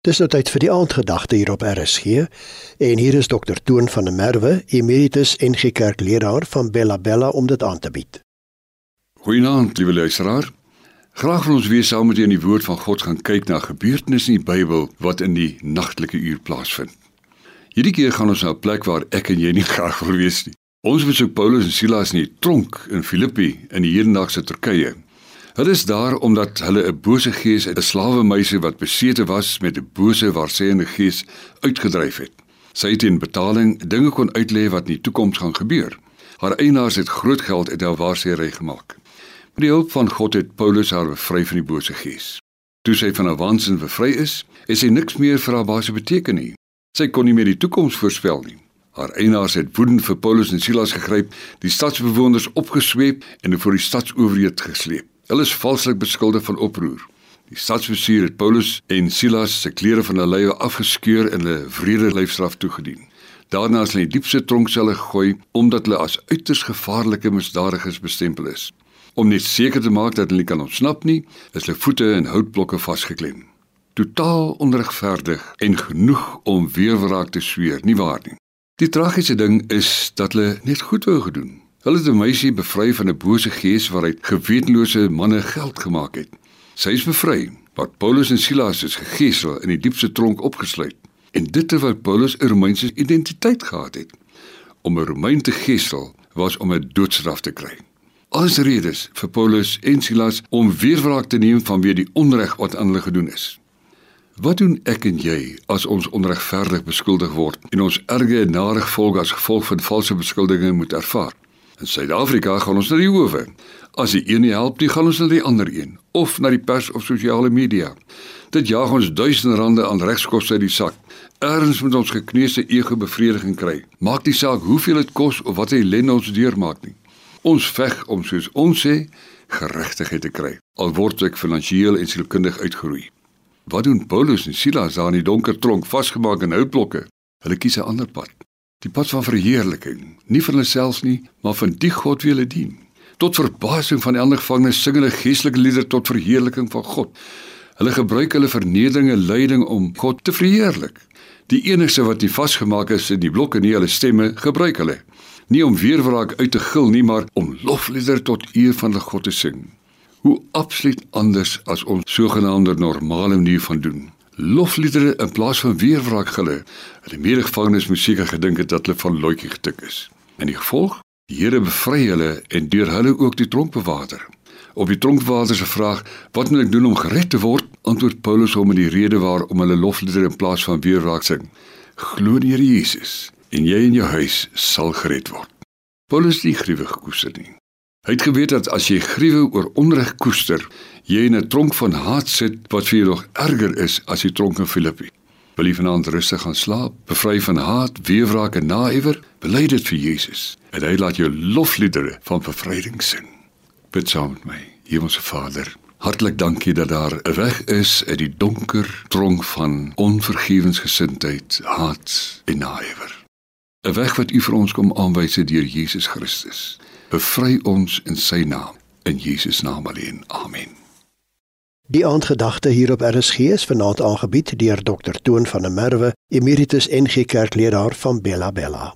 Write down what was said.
Dis nou tyd vir die aandgedagte hier op RSG en hier is dokter Toon van der Merwe, emeritus NG Kerkleraar van Bella Bella om dit aan te bied. Goeienaand, liewe luisteraar. Graag wil ons weer saam met u in die woord van God gaan kyk na gebeurtenisse in die Bybel wat in die nagtelike uur plaasvind. Hierdie keer gaan ons na 'n plek waar ek en jy nie graag wil wees nie. Ons besoek Paulus en Silas in die tronk in Filippi in die hedendaagse Turkye. Hulle is daar omdat hulle 'n bose gees uit 'n slawemeisie wat besete was met 'n bose waarseende gees uitgedryf het. Sy het in betaling dinge kon uitlê wat in die toekoms gaan gebeur. Haar eienaars het groot geld uit haar waarseery gemaak. Met die hulp van God het Paulus haar bevry van die bose gees. Toe sy van haar waansin bevry is, is sy niks meer vir haar baas beteken nie. Sy kon nie meer die toekoms voorspel nie. Haar eienaars het woedend vir Paulus en Silas gegryp, die stadsbewoners opgesweep en voor die stadsowerheid gesleep. Hulle is valslik beskuldig van oproer. Die stadsbestuur het Paulus en Silas se klere van hulle lywe afgeskeur en hulle vrede lyfstraf toegedien. Daarna is hulle in die diepste tronkselle gegooi omdat hulle as uiters gevaarlike misdadigers bestempel is. Om net seker te maak dat hulle nie kan ontsnap nie, is hulle voete in houtblokke vasgeklem. Totaal onregverdig en genoeg om weerwraak te sweer, nie waar nie? Die tragiese ding is dat hulle net goed wou gedoen. Hulle het 'n meisie bevry van 'n bose gees waaruit gewetenlose manne geld gemaak het. Sy is bevry, maar Paulus en Silas is gegeesel in die diepste tronk opgesluit. En dit terwyl Paulus 'n Romeinse identiteit gehad het. Om 'n Romein te geesel was om 'n doodstraf te kry. Alles redes vir Paulus en Silas om weerwraak te neem vanweë die onreg wat aan hulle gedoen is. Wat doen ek en jy as ons onregverdig beskuldig word en ons erge en nare gevolge as gevolg van valse beskuldigings moet ervaar? In Suid-Afrika gaan ons na die howe. As die een nie help nie, gaan ons na die ander een of na die pers of sosiale media. Dit jaag ons duisende rande aan regskoste uit die sak. Erns moet ons gekneusde ego bevrediging kry. Maak nie saak hoeveel dit kos of wat hy len ons deurmaak nie. Ons veg om soos ons sê geregtigheid te kry. Al word ek finansiëel en sielkundig uitgeroei. Wat doen Paulus en Silas daar in die donker tronk vasgemaak in houtblokke? Hulle kies 'n ander pad. Die pad van verheerliking, nie vir hulself nie, maar van die God wie hulle dien. Tot verbasing van die ander gevangenes sing hulle geestelike liedere tot verheerliking van God. Hulle gebruik hulle vernederinge lyding om God te verheerlik. Die enigste wat nie vasgemaak is in die blokke nie, hulle stemme gebruik hulle. Nie om weerwraak uit te gil nie, maar om lofliedere tot eer van die God te sing. Hoe absoluut anders as ons sogenaamde normale manier van doen lofliedere in plaas van weerwraak gele. Hulle medegevangenes moes seker gedink het dat hulle van loetjie getik is. En die gevolg? Die Here bevry hulle en deur hulle ook die tronkbewaarder. Op die tronkbewaarder se vraag: "Wat moet ek doen om gered te word?" antwoord Paulus hom met die rede waarom hulle lofliedere in plaas van weerwraak sing: "Glo in Here Jesus en jy en jou huis sal gered word." Paulus het nie gruwe gekoester nie. Hy het geweet dat as jy gruwe oor onreg koester, jy in 'n tronk van haat sit wat vir jou nog erger is as die tronk in Filippi. Wil jy vanaand rustig gaan slaap, bevry van haat, weerwraak en naaiwer, bely dit vir Jesus en hy laat jou lofliedere van bevryding sing. Bid saam met my, Hemelse Vader. Hartlik dankie dat daar 'n weg is uit die donker tronk van onvergewensgesindheid, haat en naaiwer. 'n Weg wat U vir ons kom aanwys deur Jesus Christus. Bevry ons in sy naam, in Jesus naam alleen. Amen. Die aandgedagte hier op RSG is vanaand aangebied deur Dr Toon van der Merwe, emeritus NG Kerkleraar van Bella Bella.